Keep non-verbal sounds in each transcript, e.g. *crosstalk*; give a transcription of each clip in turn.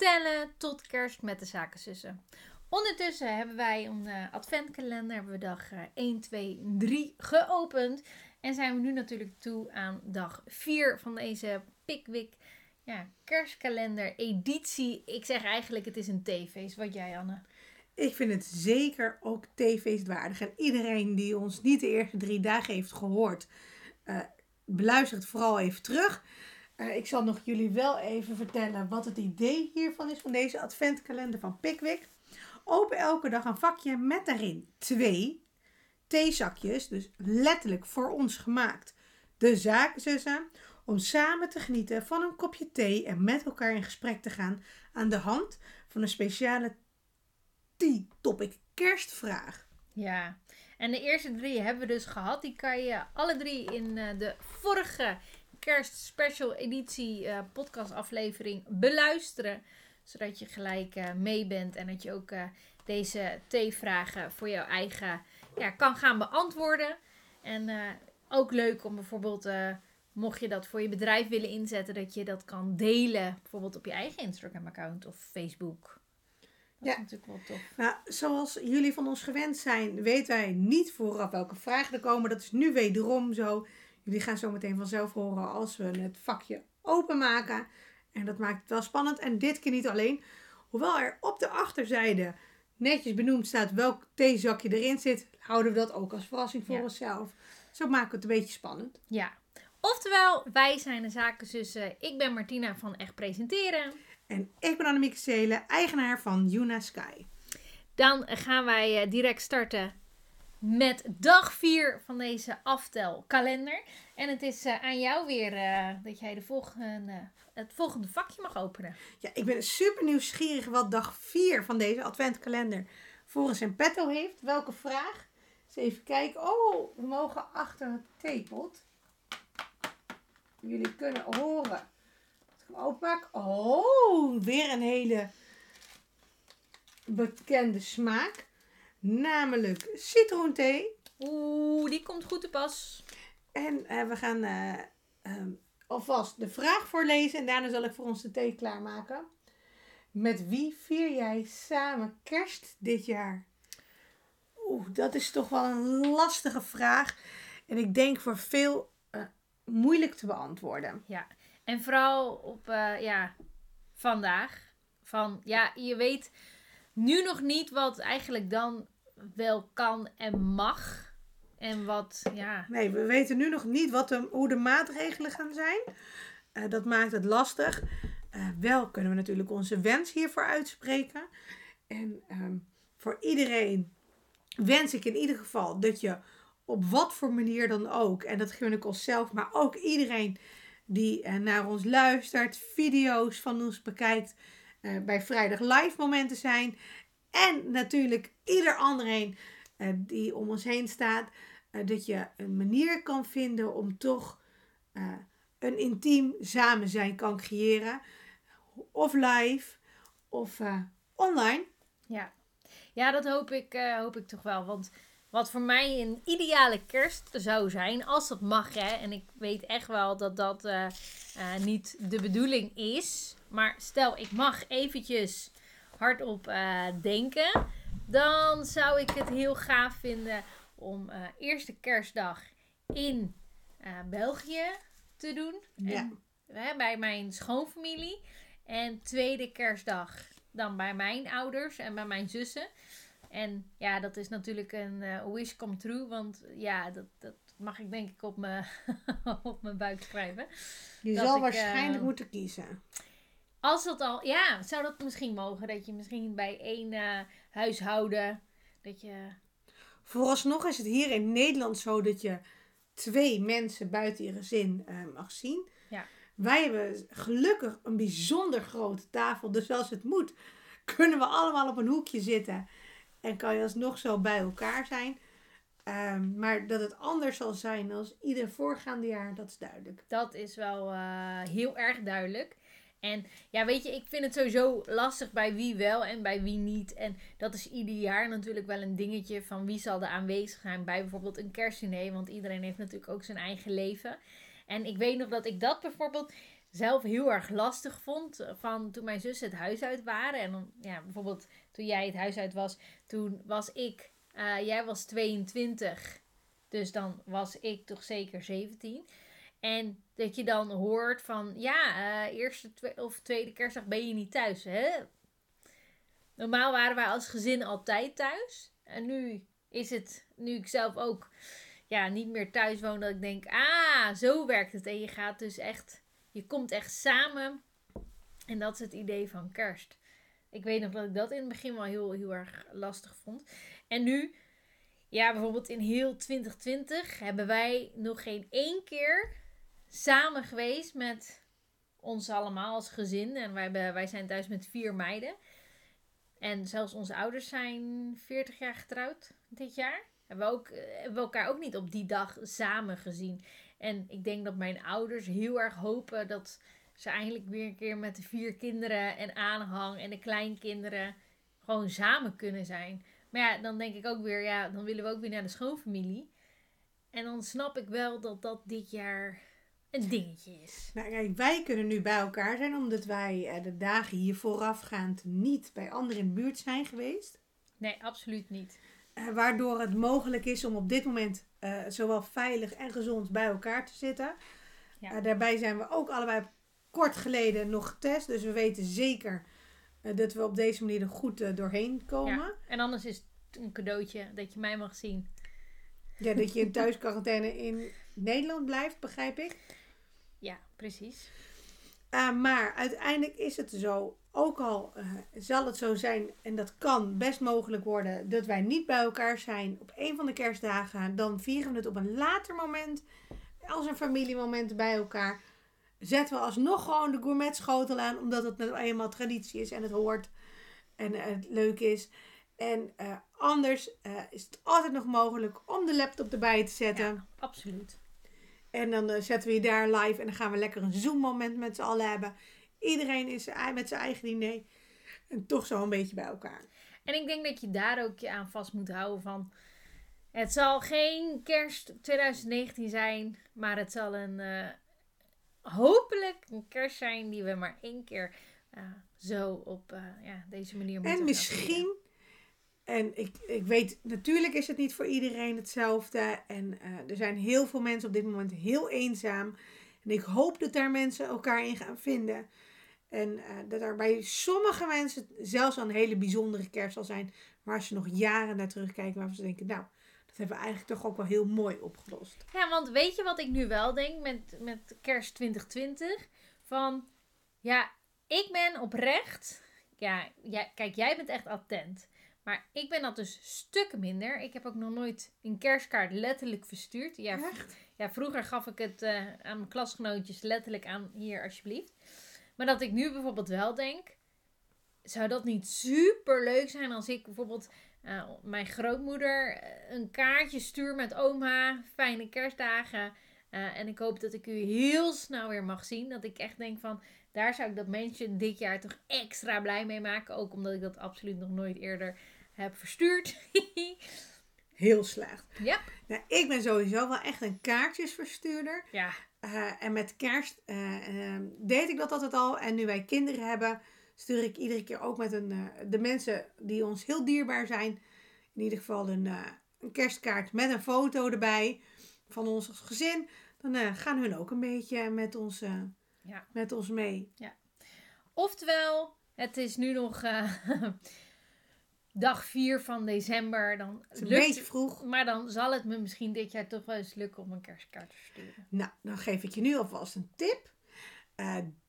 tellen tot kerst met de zakenzussen. Ondertussen hebben wij een uh, adventkalender, hebben we dag uh, 1, 2, 3 geopend. En zijn we nu natuurlijk toe aan dag 4 van deze Pickwick ja, kerstkalender editie. Ik zeg eigenlijk het is een theefeest. Wat jij Anne? Ik vind het zeker ook theefeestwaardig. En iedereen die ons niet de eerste drie dagen heeft gehoord, uh, beluister het vooral even terug. Uh, ik zal nog jullie wel even vertellen wat het idee hiervan is, van deze adventkalender van Pickwick. Open elke dag een vakje met daarin twee theezakjes, dus letterlijk voor ons gemaakt. De zakenzussen, om samen te genieten van een kopje thee en met elkaar in gesprek te gaan aan de hand van een speciale T-topic kerstvraag. Ja, en de eerste drie hebben we dus gehad. Die kan je alle drie in uh, de vorige kerst special editie uh, podcast aflevering beluisteren. Zodat je gelijk uh, mee bent en dat je ook deze T-vragen voor jouw eigen ja, kan gaan beantwoorden. En ook leuk om bijvoorbeeld mocht je dat voor je bedrijf willen inzetten, dat je dat kan delen. Bijvoorbeeld op je eigen Instagram-account of Facebook. Dat ja. is natuurlijk wel tof. Nou, zoals jullie van ons gewend zijn, weten wij niet vooraf welke vragen er komen. Dat is nu wederom zo. Jullie gaan zo meteen vanzelf horen als we het vakje openmaken. En dat maakt het wel spannend. En dit keer niet alleen. Hoewel er op de achterzijde netjes benoemd staat welk theezakje erin zit, houden we dat ook als verrassing voor onszelf. Zo maken we het een beetje spannend. Ja. Oftewel, wij zijn de zakenzussen. Ik ben Martina van Echt Presenteren. En ik ben Annemieke Zelen, eigenaar van Yuna Sky. Dan gaan wij eh, direct starten met dag 4 van deze aftelkalender. En het is uh, aan jou weer uh, dat jij de volgende, het volgende vakje mag openen. Ja, ik ben super nieuwsgierig wat dag 4 van deze adventkalender voor ons in petto heeft. Welke vraag? Eens even kijken. Oh, we mogen achter het theepot. Jullie kunnen horen openmaak. Oh, weer een hele bekende smaak. Namelijk citroenthee. Oeh, die komt goed te pas. En uh, we gaan uh, um, alvast de vraag voorlezen. En daarna zal ik voor ons de thee klaarmaken. Met wie vier jij samen kerst dit jaar? Oeh, dat is toch wel een lastige vraag. En ik denk voor veel uh, moeilijk te beantwoorden. Ja, en vooral op ja, vandaag. Van ja, je weet nu nog niet wat eigenlijk dan wel kan en mag. En wat, ja. Nee, we weten nu nog niet wat de, hoe de maatregelen gaan zijn. Uh, dat maakt het lastig. Uh, wel kunnen we natuurlijk onze wens hiervoor uitspreken. En um, voor iedereen wens ik in ieder geval dat je op wat voor manier dan ook, en dat gun ik onszelf, maar ook iedereen die uh, naar ons luistert, video's van ons bekijkt, bij vrijdag live momenten zijn. En natuurlijk ieder andereen uh, die om ons heen staat. dat je een manier kan vinden om toch een intiem samen zijn kan creëren. Of live of online. Ja. ja, dat hoop ik, hoop ik toch wel. Want wat voor mij een ideale kerst zou zijn, als dat mag hè. En ik weet echt wel dat dat uh, uh, niet de bedoeling is. Maar stel, ik mag eventjes hardop uh, denken. Dan zou ik het heel gaaf vinden om eerste kerstdag in België te doen. Ja. En, bij mijn schoonfamilie. En tweede kerstdag dan bij mijn ouders en bij mijn zussen. En ja, dat is natuurlijk een uh, wish come true. Want ja, dat, dat mag ik denk ik op mijn, *laughs* op mijn buik schrijven. Je zal ik, waarschijnlijk uh, moeten kiezen. Als dat al, ja, zou dat misschien mogen. Dat je misschien bij één uh, huishouden, dat je... Vooralsnog is het hier in Nederland zo dat je twee mensen buiten je gezin mag zien. Ja. Wij hebben gelukkig een bijzonder grote tafel. Dus als het moet, *laughs* kunnen we allemaal op een hoekje zitten. En kan je alsnog zo bij elkaar zijn. Um, maar dat het anders zal zijn als ieder voorgaande jaar, dat is duidelijk. Dat is wel uh, heel erg duidelijk. En ja, weet je, ik vind het sowieso lastig bij wie wel en bij wie niet. En dat is ieder jaar natuurlijk wel een dingetje van wie zal er aanwezig zijn bij bijvoorbeeld een kerstdiner. Want iedereen heeft natuurlijk ook zijn eigen leven. En ik weet nog dat ik dat bijvoorbeeld zelf heel erg lastig vond van toen mijn zussen het huis uit waren. En dan, ja, bijvoorbeeld toen jij het huis uit was, toen was ik, eh, jij was 22. Dus dan was ik toch zeker 17. En dat je dan hoort van, ja, eh, eerste of tweede kerstdag ben je niet thuis. Hè? Normaal waren wij als gezin altijd thuis. En nu is het, nu ik zelf ook ja, niet meer thuis woon, dat ik denk, ah, zo werkt het. En je gaat dus echt, je komt echt samen. En dat is het idee van kerst. Ik weet nog dat ik dat in het begin wel heel, heel erg lastig vond. En nu, ja, bijvoorbeeld in heel 2020 hebben wij nog geen één keer samen geweest met ons allemaal als gezin. En wij, hebben, wij zijn thuis met vier meiden. En zelfs onze ouders zijn 40 jaar getrouwd dit jaar. Hebben we, ook, eh, hebben we elkaar ook niet op die dag samen gezien. En ik denk dat mijn ouders heel erg hopen dat ze eigenlijk weer een keer met de vier kinderen en aanhang en de kleinkinderen gewoon samen kunnen zijn. Maar ja, dan denk ik ook weer, ja, dan willen we ook weer naar de schoonfamilie. En dan snap ik wel dat dat dit jaar een dingetje is. Nou, kijk, wij kunnen nu bij elkaar zijn omdat wij eh, de dagen hier voorafgaand niet bij anderen in de buurt zijn geweest. Nee, absoluut niet. Eh, waardoor het mogelijk is om op dit moment eh, zowel veilig en gezond bij elkaar te zitten. Ja. Daarbij zijn we ook allebei kort geleden nog getest. Dus we weten zeker eh, dat we op deze manier er goed eh, doorheen komen. Ja. En anders is het een cadeautje dat je mij mag zien. Ja, dat je in *laughs* thuisquarantaine in Nederland blijft, begrijp ik. Ja, precies. Uh, maar uiteindelijk is het zo, ook al uh, zal het zo zijn, en dat kan best mogelijk worden, dat wij niet bij elkaar zijn op een van de kerstdagen, dan vieren we het op een later moment, als een familiemoment bij elkaar. Zetten we alsnog gewoon de gourmetschotel aan, omdat het nou eenmaal traditie is en het hoort en uh, het leuk is. En anders is het altijd nog mogelijk om de laptop erbij te zetten. Ja, absoluut. En dan zetten we je daar live en dan gaan we lekker een Zoom-moment met z'n allen hebben. Iedereen is met zijn eigen diner. En toch zo een beetje bij elkaar. En ik denk dat je daar ook je aan vast moet houden van... Het zal geen kerst 2019 zijn, maar het zal een... Hopelijk een kerst zijn die we maar één keer uh, zo op ja, deze manier moeten En misschien... En ik, ik weet, natuurlijk is het niet voor iedereen hetzelfde. En uh, er zijn heel veel mensen op dit moment heel eenzaam. En ik hoop dat daar mensen elkaar in gaan vinden. En dat er bij sommige mensen zelfs al een hele bijzondere kerst zal zijn. Waar ze nog jaren naar terugkijken. Waarvan ze denken, nou, dat hebben we eigenlijk toch ook wel heel mooi opgelost. Ja, want weet je wat ik nu wel denk met, met kerst 2020? Van, ja, ik ben oprecht... Ja, ja, kijk, jij bent echt attent. Maar ik ben dat dus stukken minder. Ik heb ook nog nooit een kerstkaart letterlijk verstuurd. Ja, Echt? ja vroeger gaf ik het uh, aan mijn klasgenootjes letterlijk aan hier alsjeblieft. Maar dat ik nu bijvoorbeeld wel denk, zou dat niet super leuk zijn als ik bijvoorbeeld uh, mijn grootmoeder een kaartje stuur met oma, fijne kerstdagen. Uh, en ik hoop dat ik u heel snel weer mag zien. Dat ik echt denk van, daar zou ik dat mensen dit jaar toch extra blij mee maken. Ook omdat ik dat absoluut nog nooit eerder heb verstuurd. *laughs* Heel slecht. Ja. Nou, ik ben sowieso wel echt een kaartjesverstuurder. Ja. Uh, en met kerst uh, deed ik dat altijd al. En nu wij kinderen hebben, stuur ik iedere keer ook met een, uh, de mensen die ons heel dierbaar zijn. In ieder geval een, een kerstkaart met een foto erbij van ons als gezin. Dan gaan hun ook een beetje met ons, ja. met ons mee. Ja. Oftewel, het is nu nog *laughs* dag 4 van december. Dan het is een lukt, beetje vroeg. Maar dan zal het me misschien dit jaar toch wel eens lukken om een kerstkaart te sturen. Nou, dan geef ik je nu alvast een tip.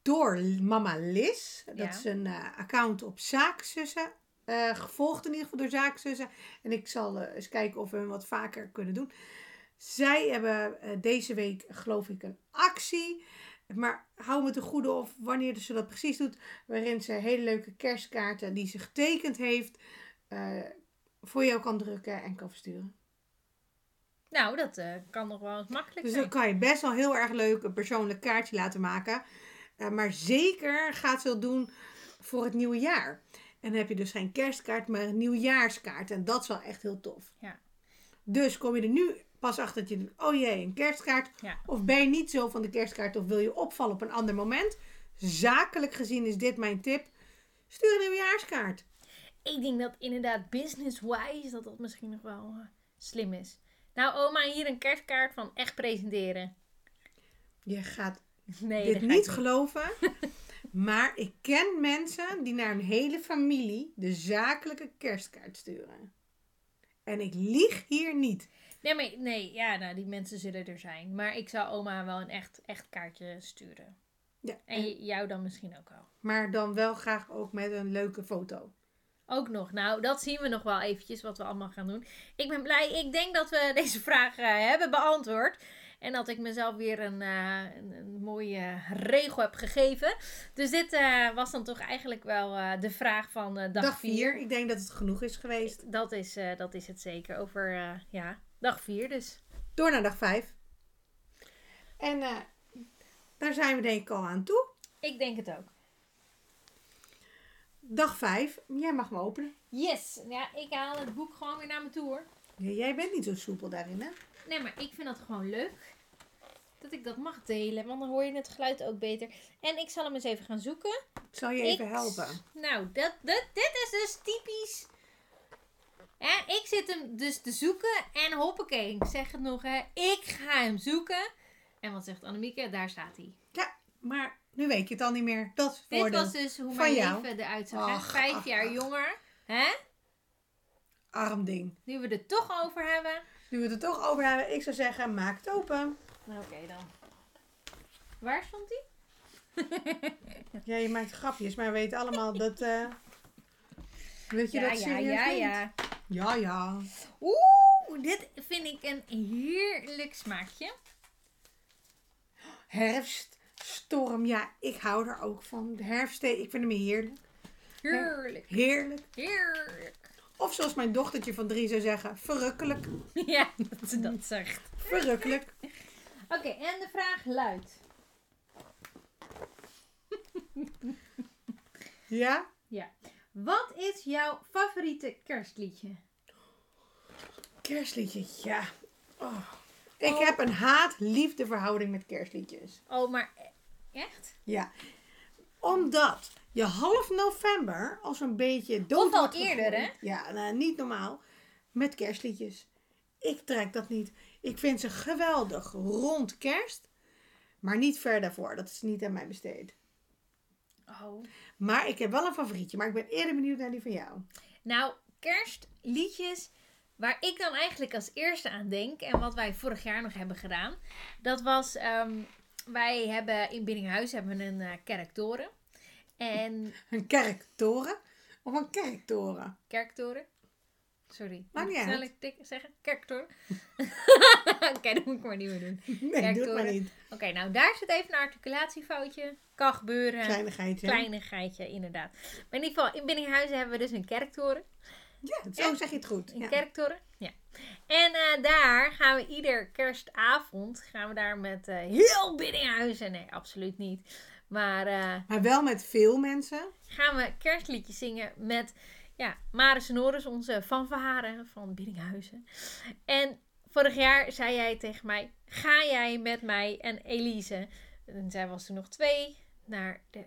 Door mama Liz. Dat Ja. is een uh, account op Zaakzussen. Uh, gevolgd in ieder geval door Zaakzussen. En ik zal eh, eens kijken of we hem wat vaker kunnen doen. Zij hebben eh, deze week, geloof ik, een actie. Maar hou me te goede of wanneer ze dat precies doet. Waarin ze hele leuke kerstkaarten die ze getekend heeft. eh, voor jou kan drukken en kan versturen. Nou, dat eh, kan nog wel eens makkelijk Dus zijn. dan kan je best wel heel erg leuk een persoonlijk kaartje laten maken. Maar zeker gaat ze doen voor het nieuwe jaar. En dan heb je dus geen kerstkaart, maar een nieuwjaarskaart. En dat is wel echt heel tof. Ja. Dus kom je er nu pas achter dat je denkt, oh jee, een kerstkaart. Ja. Of ben je niet zo van de kerstkaart of wil je opvallen op een ander moment. Zakelijk gezien is dit mijn tip. Stuur een nieuwjaarskaart. Ik denk dat inderdaad business-wise dat dat misschien nog wel eh, slim is. Nou, oma, hier een kerstkaart van echt presenteren. Je gaat *laughs* Nee, dit niet geloven. *laughs* maar ik ken mensen die naar hun hele familie de zakelijke kerstkaart sturen. En ik lieg hier niet. Nee, maar, nee, ja, nou, die mensen zullen er zijn. Maar ik zou oma wel een echt, echt kaartje sturen. Ja, En jou dan misschien ook wel. Maar dan wel graag ook met een leuke foto. Ook nog. Nou, dat zien we nog wel eventjes wat we allemaal gaan doen. Ik ben blij. Ik denk dat we *laughs* deze vraag eh, hebben beantwoord. En dat ik mezelf weer een, eh, een, een mooie regel heb gegeven. Dus dit eh, was dan toch eigenlijk wel eh, de vraag van dag Dag 4. 4. Ik denk dat het genoeg is geweest. Dat, is, dat is het zeker. Over ja, dag 4 dus. Door naar dag 5. En daar zijn we denk ik al aan toe. Ik denk het ook. Dag 5. Jij mag me openen. Yes. Ja, ik haal het boek gewoon weer naar me toe hoor. Ja, jij bent niet zo soepel daarin, hè? Nee, maar ik vind dat gewoon leuk. Dat ik dat mag delen. Want dan hoor je het geluid ook beter. En ik zal hem eens even gaan zoeken. Ik zal je even Ik- helpen. Nou, dat, dat, dit is dus typisch. Ik zit hem dus te zoeken. En hoppakee, ik zeg het nog hè. Ik ga hem zoeken. En wat zegt Annemieke? Daar staat hij. Ja, maar nu weet je het al niet meer. Dat Dit was dus hoe mijn jou. leven eruit zag. Ach, Vijf ach, jaar ach. jonger. Hè? Arm ding. Nu we het toch over hebben. Nu we het er toch over hebben, ik zou zeggen, maak het open. Nou, Oké dan. Waar stond hij? *laughs* Ja, je maakt grapjes, maar we weten allemaal dat... eh weet je Ja, dat ja, serieus ja, ja. Ja, ja. Oeh, dit vind ik een heerlijk smaakje. Herfst, storm, ja, ik hou er ook van. De herfst, ik vind hem heerlijk. Heerlijk. Heerlijk. Heerlijk. Of zoals mijn dochtertje van drie zou zeggen, verrukkelijk. *laughs* Ja, dat ze dat zegt. Verrukkelijk. Oké, en de vraag luidt. Ja? Ja. Wat is jouw favoriete kerstliedje? Kerstliedje, ja. Oh. Ik Oh. heb een haat-liefde verhouding met kerstliedjes. Oh, maar e- echt? Ja. Omdat je half november als een beetje dood Of al eerder, gegooid. Ja, nou, niet normaal. Met kerstliedjes. Ik trek dat niet. Ik vind ze geweldig rond kerst. Maar niet ver daarvoor. Dat is niet aan mij besteed. Oh. Maar ik heb wel een favorietje. Maar ik ben eerder benieuwd naar die van jou. Nou, kerstliedjes waar ik dan eigenlijk als eerste aan denk en wat wij vorig jaar nog hebben gedaan, dat was ehm, wij hebben in Biddinghuis hebben we een eh, kerktoren en Een kerktoren. Of een kerktoren. kerktoren. Sorry. Maakt niet Zal uit. ik zeggen? Kerktoren. *laughs* Oké, dat moet ik maar niet meer doen. Nee, doe het maar niet. Oké, nou daar zit even een articulatiefoutje. Kan gebeuren. Kleinigheidje. Kleinigheidje, inderdaad. Maar in ieder geval, in Biddinghuizen hebben we dus een kerktoren. Ja, zo zeg je het goed. Een Ja. kerktoren? Ja. En eh, daar gaan we ieder kerstavond, gaan we daar met eh, heel Biddinghuizen, nee absoluut niet, maar eh, Maar wel met veel mensen. gaan we kerstliedjes zingen met ja, Maris Norris, onze fanfare van Biddinghuizen. En vorig jaar zei jij tegen mij, ga jij met mij en Elise, en zij was toen nog twee, naar de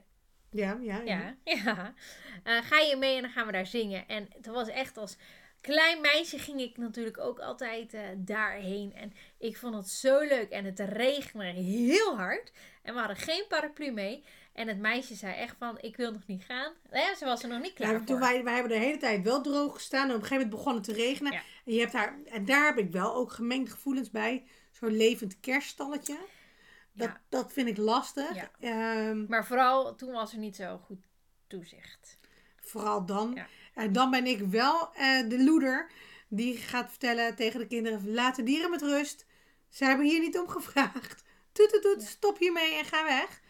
Ja, ja, ja. ja, *laughs* ja. Eh, ga je mee en dan gaan we daar zingen. En het was echt als klein meisje ging ik natuurlijk ook altijd eh, daarheen. En ik vond het zo leuk. En het regende heel hard. En we hadden geen paraplu mee. En het meisje zei echt van, ik wil nog niet gaan. Ja, ze was er nog niet klaar Ja, voor. toen wij, wij hebben de hele tijd wel droog gestaan. En op een gegeven moment begon het te regenen. Ja. En, je hebt daar, en daar heb ik wel ook gemengde gevoelens bij. Zo'n levend kerststalletje. Dat, Ja. dat vind ik lastig. Ehm, Maar vooral toen was er niet zo goed toezicht. vooral dan. En dan ben ik wel eh, de loeder. Die gaat vertellen tegen de kinderen. Laat de dieren met rust. Ze hebben hier niet om gevraagd. Toet, toet, toet. Stop hiermee en ga weg.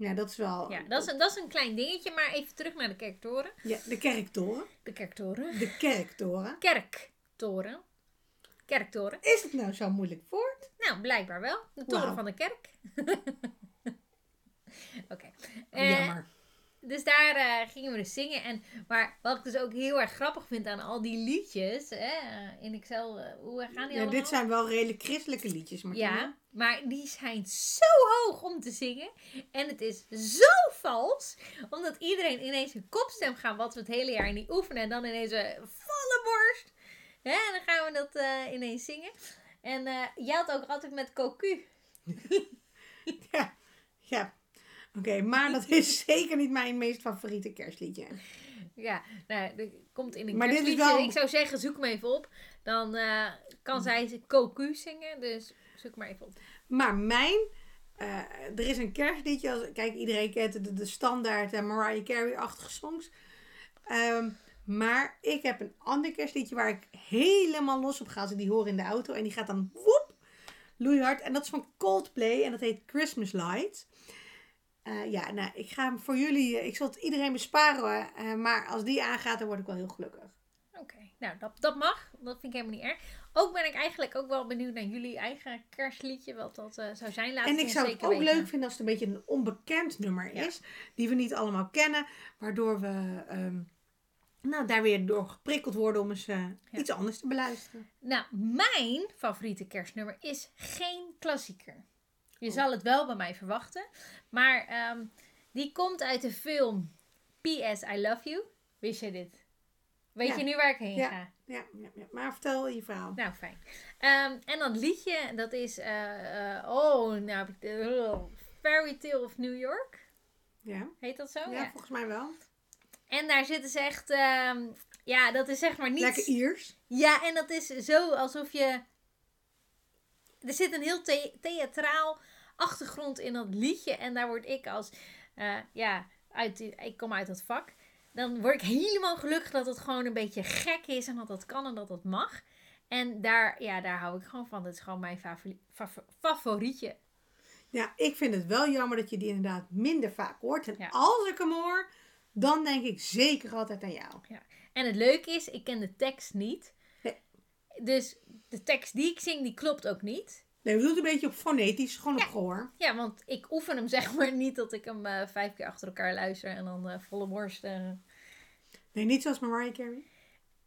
Ja, dat is wel... Ja, dat is, een, dat is een klein dingetje. Maar even terug naar de kerktoren. Ja, de kerktoren. De kerktoren. De kerktoren. Kerktoren. Kerktoren. Is het nou zo'n moeilijk woord? Nou, blijkbaar wel. De toren van de kerk. *laughs* Oké. Eh, Jammer. dus daar eh, gingen we dus zingen. En, maar wat ik dus ook heel erg grappig vind aan al die liedjes hè, eh, in Excel, hoe gaan die Ja, allemaal? dit zijn wel redelijk christelijke liedjes, Martina. Ja, maar die zijn zo hoog om te zingen. En het is zo vals. Omdat iedereen ineens een kopstem gaat, wat we het hele jaar niet oefenen. En dan ineens een volle borst. Hè, en dan gaan we dat eh, ineens zingen. En eh jij had ook altijd met cocu. *laughs* Ja, ja. Oké, maar dat is *laughs* zeker niet mijn meest favoriete kerstliedje. Ja, nou, dat komt in een Maar dit is wel- Ik zou zeggen, zoek hem even op. Dan eh, kan zij cocu zingen. Dus zoek maar even op. Maar mijn, eh, er is een kerstliedje, als, kijk iedereen kent de, de standaard eh, Mariah Carey-achtige songs. Ehm, maar ik heb een ander kerstliedje waar ik helemaal los op ga als ik die hoor in de auto. En die gaat dan woep, loeihard. En dat is van Coldplay en dat heet Christmas Light. Eh, ja, nou, ik ga hem voor jullie, ik zal het iedereen besparen. maar als die aangaat, dan word ik wel heel gelukkig. Oké, nou dat, dat mag. Dat vind ik helemaal niet erg. Ook ben ik eigenlijk ook wel benieuwd naar jullie eigen kerstliedje. Wat dat eh, zou zijn. Laat En ik zou het ook weten. leuk vinden als het een beetje een onbekend nummer Ja. is. Die we niet allemaal kennen. Waardoor we ehm, nou, daar weer door geprikkeld worden om eens eh, iets anders te beluisteren. Nou, mijn favoriete kerstnummer is geen klassieker. Je Oh. zal het wel bij mij verwachten. Maar ehm, die komt uit de film P.S. I Love You. Wist je dit? Weet Ja. je nu waar ik heen Ja. ga? Ja, ja, ja. maar vertel je verhaal. Nou, fijn. Ehm, en dat liedje, dat is... eh, eh, oh, nou heb ik de... oh, Fairy Tale of New York. Ja, Heet dat zo? ja, volgens mij wel. En daar zitten ze echt... ehm, ja, dat is zeg maar niet... Lekker Iers. Ja, en dat is zo alsof je. Er zit een heel the- theatraal achtergrond in dat liedje. En daar word ik als. eh, ja, uit ik kom uit dat vak. Dan word ik helemaal gelukkig dat het gewoon een beetje gek is. En dat dat kan en dat dat mag. En daar, ja, daar hou ik gewoon van. Dat is gewoon mijn favori- fa- favorietje. Ja, ik vind het wel jammer dat je die inderdaad minder vaak hoort. En Ja. als ik hem hoor, dan denk ik zeker altijd aan jou. En het leuke is, ik ken de tekst niet. Nee. Dus de tekst die ik zing, die klopt ook niet. Nee, we doen het een beetje op fonetisch, gewoon op Ja. gehoor. Ja, want ik oefen hem *laughs* zeg maar niet dat ik hem eh, vijf keer achter elkaar luister en dan eh, volle borst. Nee, niet zoals Mariah Carey.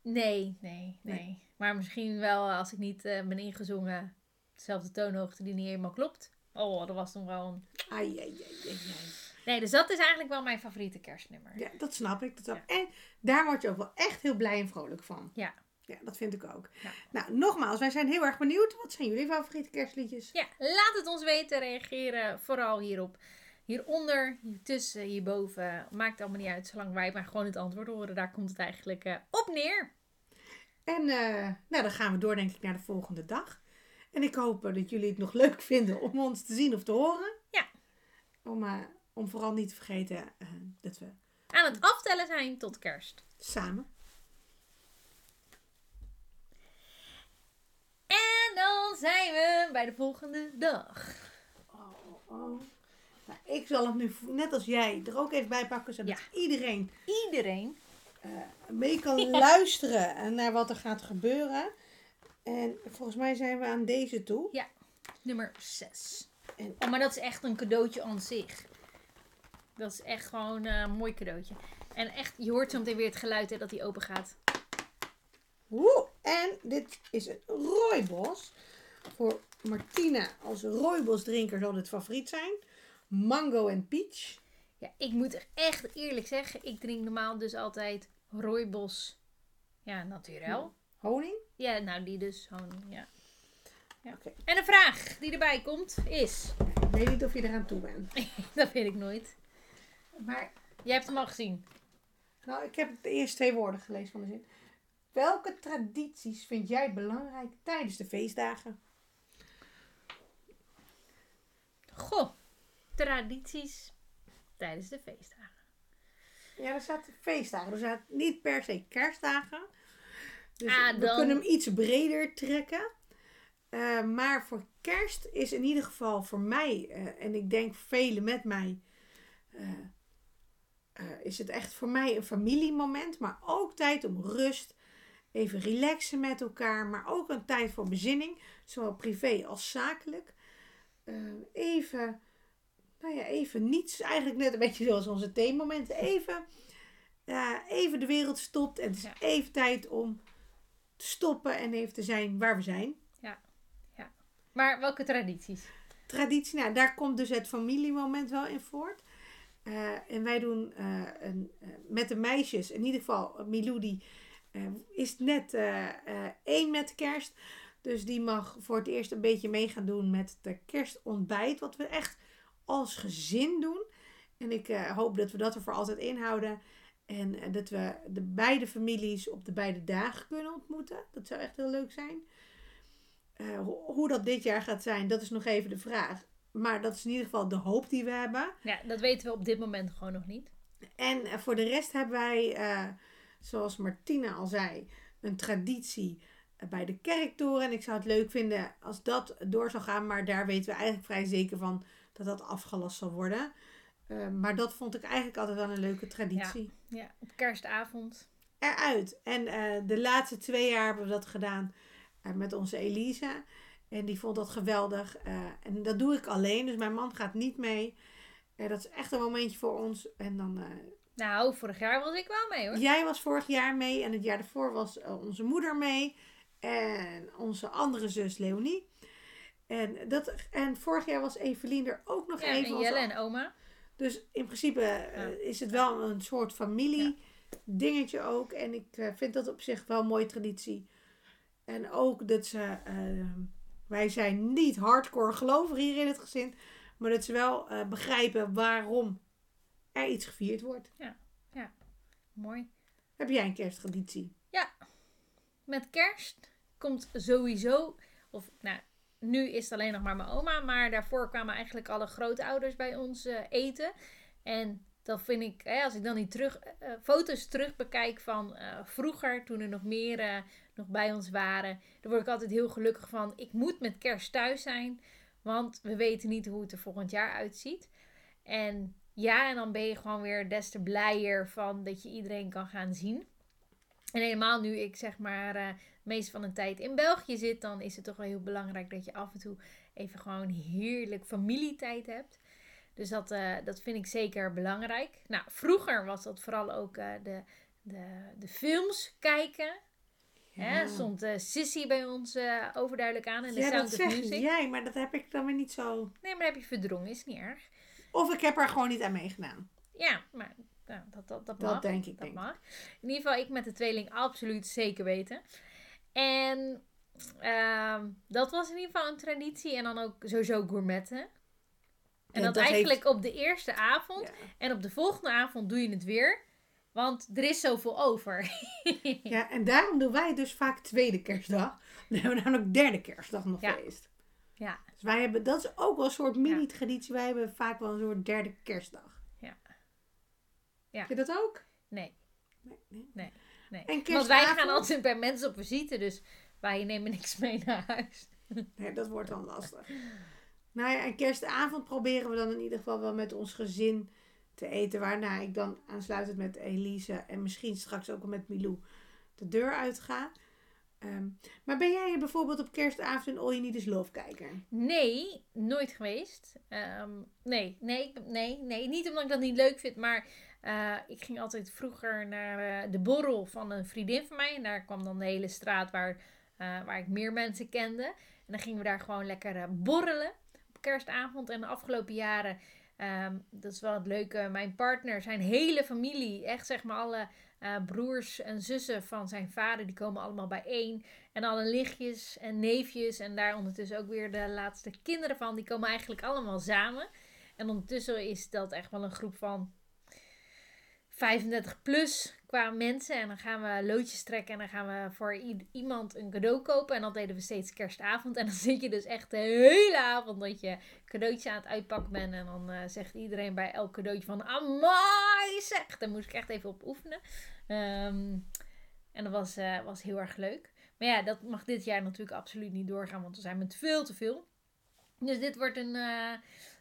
Nee, nee, nee, Maar misschien wel als ik niet eh, ben ingezongen, dezelfde toonhoogte die niet helemaal klopt. Oh, dat was toen wel een... Ai, ai, ai, ai, ai. Nee, dus dat is eigenlijk wel mijn favoriete kerstnummer. Ja, dat snap ik. Dat snap. En daar word je ook wel echt heel blij en vrolijk van. Ja. Ja, dat vind ik ook. Ja. Nou, nogmaals, wij zijn heel erg benieuwd. Wat zijn jullie favoriete kerstliedjes? Ja, laat het ons weten. Reageren vooral hierop. Hieronder, hiertussen, hierboven. Maakt allemaal niet uit, zolang wij maar gewoon het antwoord horen. Daar komt het eigenlijk eh, op neer. En eh, nou, dan gaan we door denk ik naar de volgende dag. En ik hoop eh, dat jullie het nog leuk *laughs* vinden om ons te zien of te horen. Ja. Om, om vooral niet te vergeten dat we Aan het aftellen zijn tot kerst. samen... En dan zijn we bij de volgende dag. Oh, oh, oh. Nou, ik zal het nu, net als jij, er ook even bij pakken. Zodat iedereen Iedereen. eh, mee kan *laughs* luisteren naar wat er gaat gebeuren. En volgens mij zijn we aan deze toe. Nummer 6. En- Oh, maar dat is echt een cadeautje aan zich. Dat is echt gewoon eh, een mooi cadeautje. En echt, je hoort zo meteen weer het geluid hè, dat hij open gaat. Woe! En dit is een rooibos. Voor Martina als rooibos drinker zal dit favoriet zijn. Mango en peach. Ja, ik moet er echt eerlijk zeggen, ik drink normaal dus altijd rooibos. Ja, naturel. Honing. Ja, nou die dus gewoon, ja. ja. Oké. En de vraag die erbij komt is, Ik weet niet of je eraan toe bent. *laughs* dat weet ik nooit. Maar Jij hebt hem al gezien. nou, ik heb de eerste twee woorden gelezen van de zin. Welke tradities vind jij belangrijk tijdens de feestdagen? Goh, tradities tijdens de feestdagen. Ja, er staat feestdagen. Er staat niet per se kerstdagen. Dus Ah, we dan- kunnen hem iets breder trekken. Eh, maar voor kerst is in ieder geval voor mij, eh, en ik denk velen met mij, eh, is het echt voor mij een familiemoment. Maar ook tijd om rust, even relaxen met elkaar. Maar ook een tijd voor bezinning, zowel privé als zakelijk. Even nou ja, even niets. Eigenlijk net een beetje zoals onze theemomenten. Even, ja, even de wereld stopt. En het is Ja. even tijd om te stoppen en even te zijn waar we zijn. Maar welke tradities? Traditie, nou, daar komt dus het familiemoment wel in voort. Eh, en wij doen eh, een, eh, met de meisjes, in ieder geval Milou die is net één met kerst. Dus die mag voor het eerst een beetje mee gaan doen met de kerstontbijt. Wat we echt als gezin doen. En ik eh, hoop dat we dat er voor altijd inhouden. En eh, dat we de beide families op de beide dagen kunnen ontmoeten. Dat zou echt heel leuk zijn. Eh, ho- hoe dat dit jaar gaat zijn, dat is nog even de vraag. Maar dat is in ieder geval de hoop die we hebben. Ja, dat weten we op dit moment gewoon nog niet. En voor de rest hebben wij, zoals Martina al zei, een traditie bij de kerktoren. En ik zou het leuk vinden als dat door zou gaan. Maar daar weten we eigenlijk vrij zeker van dat dat afgelast zal worden. Eh, maar dat vond ik eigenlijk altijd wel een leuke traditie. Ja, op kerstavond. Eruit. En eh, de laatste twee jaar hebben we dat gedaan eh, met onze Elise. En die vond dat geweldig. En dat doe ik alleen. Dus mijn man gaat niet mee. Dat is echt een momentje voor ons. En dan Nou, vorig jaar was ik wel mee hoor. Jij was vorig jaar mee en het jaar daarvoor was onze moeder mee. En onze andere zus Leonie. En, dat, en vorig jaar was Evelien er ook nog Ja, even. en Jelle en oma. Dus in principe eh, Ja. is het wel een soort familie dingetje ook. En ik eh, vind dat op zich wel een mooie traditie. En ook dat ze... eh, wij zijn niet hardcore gelovig hier in het gezin. Maar dat ze wel eh, begrijpen waarom er iets gevierd wordt. Mooi. Heb jij een kersttraditie? Met kerst komt sowieso, of nou, nu is het alleen nog maar mijn oma, maar daarvoor kwamen eigenlijk alle grootouders bij ons eh, eten. En dat vind ik, hè, als ik dan die terug, eh, foto's terug bekijk van eh, vroeger, toen er nog meer eh, nog bij ons waren, dan word ik altijd heel gelukkig van, ik moet met kerst thuis zijn, want we weten niet hoe het er volgend jaar uitziet. En ja, en dan ben je gewoon weer des te blijer van dat je iedereen kan gaan zien. En helemaal nu ik zeg maar meeste van de tijd in België zit, dan is het toch wel heel belangrijk dat je af en toe even gewoon heerlijk familietijd hebt. Dus dat, eh, dat vind ik zeker belangrijk. Nou, vroeger was dat vooral ook eh, de, de, de films kijken. Hè, stond eh, Sissy bij ons overduidelijk aan in de ja, Sound dat of zeg Music. jij, maar dat heb ik dan weer niet zo... Nee, maar dat heb je verdrongen, is niet erg. Of ik heb er gewoon niet aan meegedaan. Ja, maar nou, dat, dat, dat Dat mag. denk ik, Dat denk mag. In ieder geval, ik met de tweeling absoluut zeker weten. En ehm, dat was in ieder geval een traditie. En dan ook sowieso gourmetten. En Ja, dat, dat eigenlijk op de eerste avond. Ja. En op de volgende avond doe je het weer. Want er is zoveel over. *laughs* Ja, en daarom doen wij dus vaak tweede kerstdag. *laughs* Dan hebben we namelijk derde kerstdag nog Ja. feest. Ja. Dus wij hebben, dat is ook wel een soort mini-traditie. Wij hebben vaak wel een soort derde kerstdag. Ja. Ja. Heb je dat ook? Nee, Nee. nee. nee. En Want wij gaan altijd bij mensen op visite. Dus wij nemen niks mee naar huis. *laughs* Nee, dat wordt dan lastig. Nou ja, en kerstavond proberen we dan in ieder geval wel met ons gezin te eten. Waarna ik dan aansluitend met Elise en misschien straks ook met Milou de deur uitga. Ehm, maar ben jij bijvoorbeeld op kerstavond een All You Need Is Love kijker? Nee, nooit geweest. Ehm, nee, nee, nee, nee. Niet omdat ik dat niet leuk vind, maar eh, ik ging altijd vroeger naar eh, de borrel van een vriendin van mij. En daar kwam dan de hele straat waar, eh, waar ik meer mensen kende. En dan gingen we daar gewoon lekker borrelen op kerstavond. En de afgelopen jaren, ehm, dat is wel het leuke, mijn partner, zijn hele familie, echt zeg maar alle broers en zussen van zijn vader, die komen allemaal bijeen. En alle nichtjes en neefjes en daar ondertussen ook weer de laatste kinderen van, die komen eigenlijk allemaal samen. En ondertussen is dat echt wel een groep van 35 plus qua mensen. En dan gaan we loodjes trekken en dan gaan we voor iemand een cadeau kopen. En dat deden we steeds kerstavond. En dan zit je dus echt de hele avond dat je cadeautje aan het uitpakken bent. En dan eh, zegt iedereen bij elk cadeautje van, amai zeg. Daar moest ik echt even op oefenen. Ehm, en dat was, eh, was heel erg leuk. Maar ja, dat mag dit jaar natuurlijk absoluut niet doorgaan, want we zijn met veel te veel. Dus dit wordt een, eh,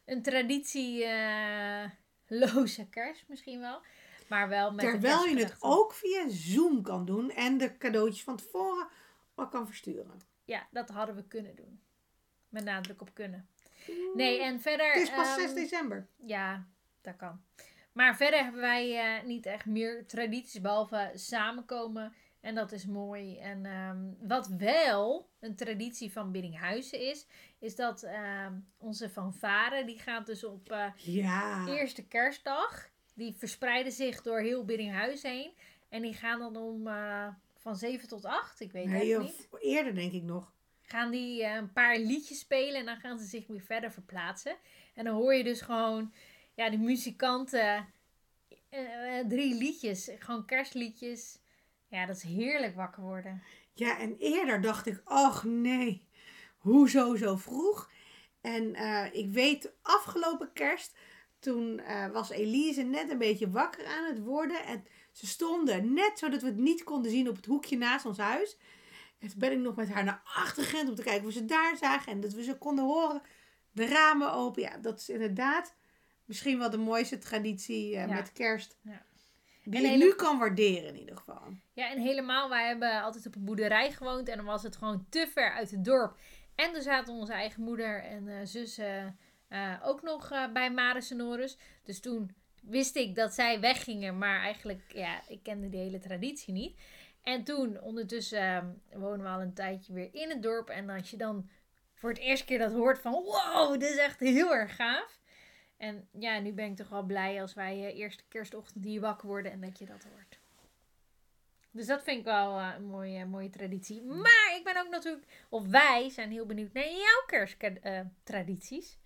een traditieloze *laughs* kerst misschien wel. Maar wel met Terwijl je het ook via Zoom kan doen en de cadeautjes van tevoren al kan versturen. Ja, dat hadden we kunnen doen. Met nadruk op kunnen. Nee, en verder... Het is pas ehm, 6 december. Ja, dat kan. Maar verder hebben wij eh, niet echt meer tradities behalve samenkomen. En dat is mooi. En ehm, wat wel een traditie van Biddinghuizen is, is dat ehm, onze fanfare, die gaat dus op eh, Ja. eerste kerstdag. Die verspreiden zich door heel Biddinghuizen heen. En die gaan dan om eh, van 7 tot 8, ik weet het Nee, niet. eerder denk ik nog. Gaan die eh, een paar liedjes spelen en dan gaan ze zich weer verder verplaatsen. En dan hoor je dus gewoon, ja, de muzikanten, eh, drie liedjes, gewoon kerstliedjes. Ja, dat is heerlijk wakker worden. Ja, en eerder dacht ik, ach nee, hoezo zo vroeg? En ik weet, afgelopen kerst, toen eh, was Elise net een beetje wakker aan het worden. En ze stonden net zodat we het niet konden zien op het hoekje naast ons huis. En toen ben ik nog met haar naar achter gerend om te kijken of we ze daar zagen. En dat we ze konden horen. De ramen open. Ja, dat is inderdaad misschien wel de mooiste traditie eh, Ja. met kerst. Ja. Die En ik hele- nu kan waarderen in ieder geval. Ja, en helemaal, wij hebben altijd op een boerderij gewoond en dan was het gewoon te ver uit het dorp. En er zaten onze eigen moeder en eh, zus eh, ook nog eh, bij Maris en Norris. Dus toen wist ik dat zij weggingen, maar eigenlijk, ja, ik kende die hele traditie niet. En toen, ondertussen, eh, wonen we al een tijdje weer in het dorp. En als je dan voor het eerste keer dat hoort van, wow, dit is echt heel erg gaaf. En ja, nu ben ik toch wel blij als wij eh, eerste kerstochtend hier wakker worden en dat je dat hoort. Dus dat vind ik wel een mooie, mooie traditie. Maar ik ben ook natuurlijk, of wij zijn heel benieuwd naar jouw kersttradities.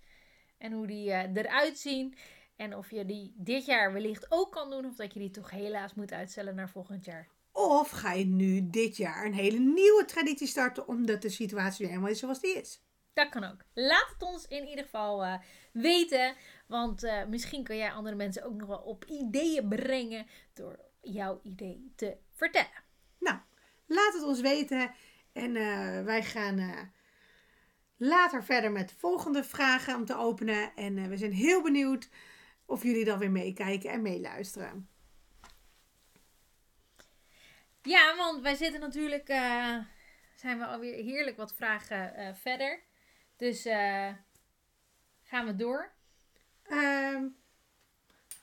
En hoe die eh, eruit zien. En of je die dit jaar wellicht ook kan doen. Of dat je die toch helaas moet uitstellen naar volgend jaar. Of ga je nu dit jaar een hele nieuwe traditie starten omdat de situatie weer helemaal is zoals die is? Dat kan ook. Laat het ons in ieder geval eh, weten. Want eh, misschien kan jij andere mensen ook nog wel op ideeën brengen. Door jouw idee te vertellen. Nou, laat het ons weten. En wij gaan later verder met de volgende vragen om te openen. En eh, we zijn heel benieuwd of jullie dan weer meekijken en meeluisteren. Ja, want wij zitten natuurlijk. eh, zijn we alweer heerlijk wat vragen eh, verder. Dus gaan we door. Ehm,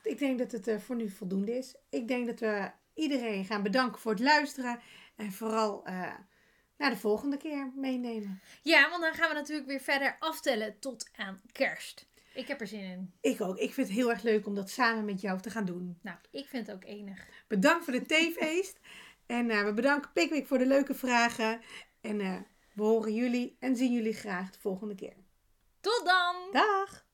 ik denk dat het voor nu voldoende is. Ik denk dat we iedereen gaan bedanken voor het luisteren. En vooral naar de volgende keer meenemen. Ja, want dan gaan we natuurlijk weer verder aftellen tot aan kerst. Ik heb er zin in. Ik ook. Ik vind het heel erg leuk om dat samen met jou te gaan doen. Nou, ik vind het ook enig. Bedankt voor de theefeest. *laughs* En eh, we bedanken Pickwick voor de leuke vragen. En eh, we horen jullie en zien jullie graag de volgende keer. Tot dan! Dag!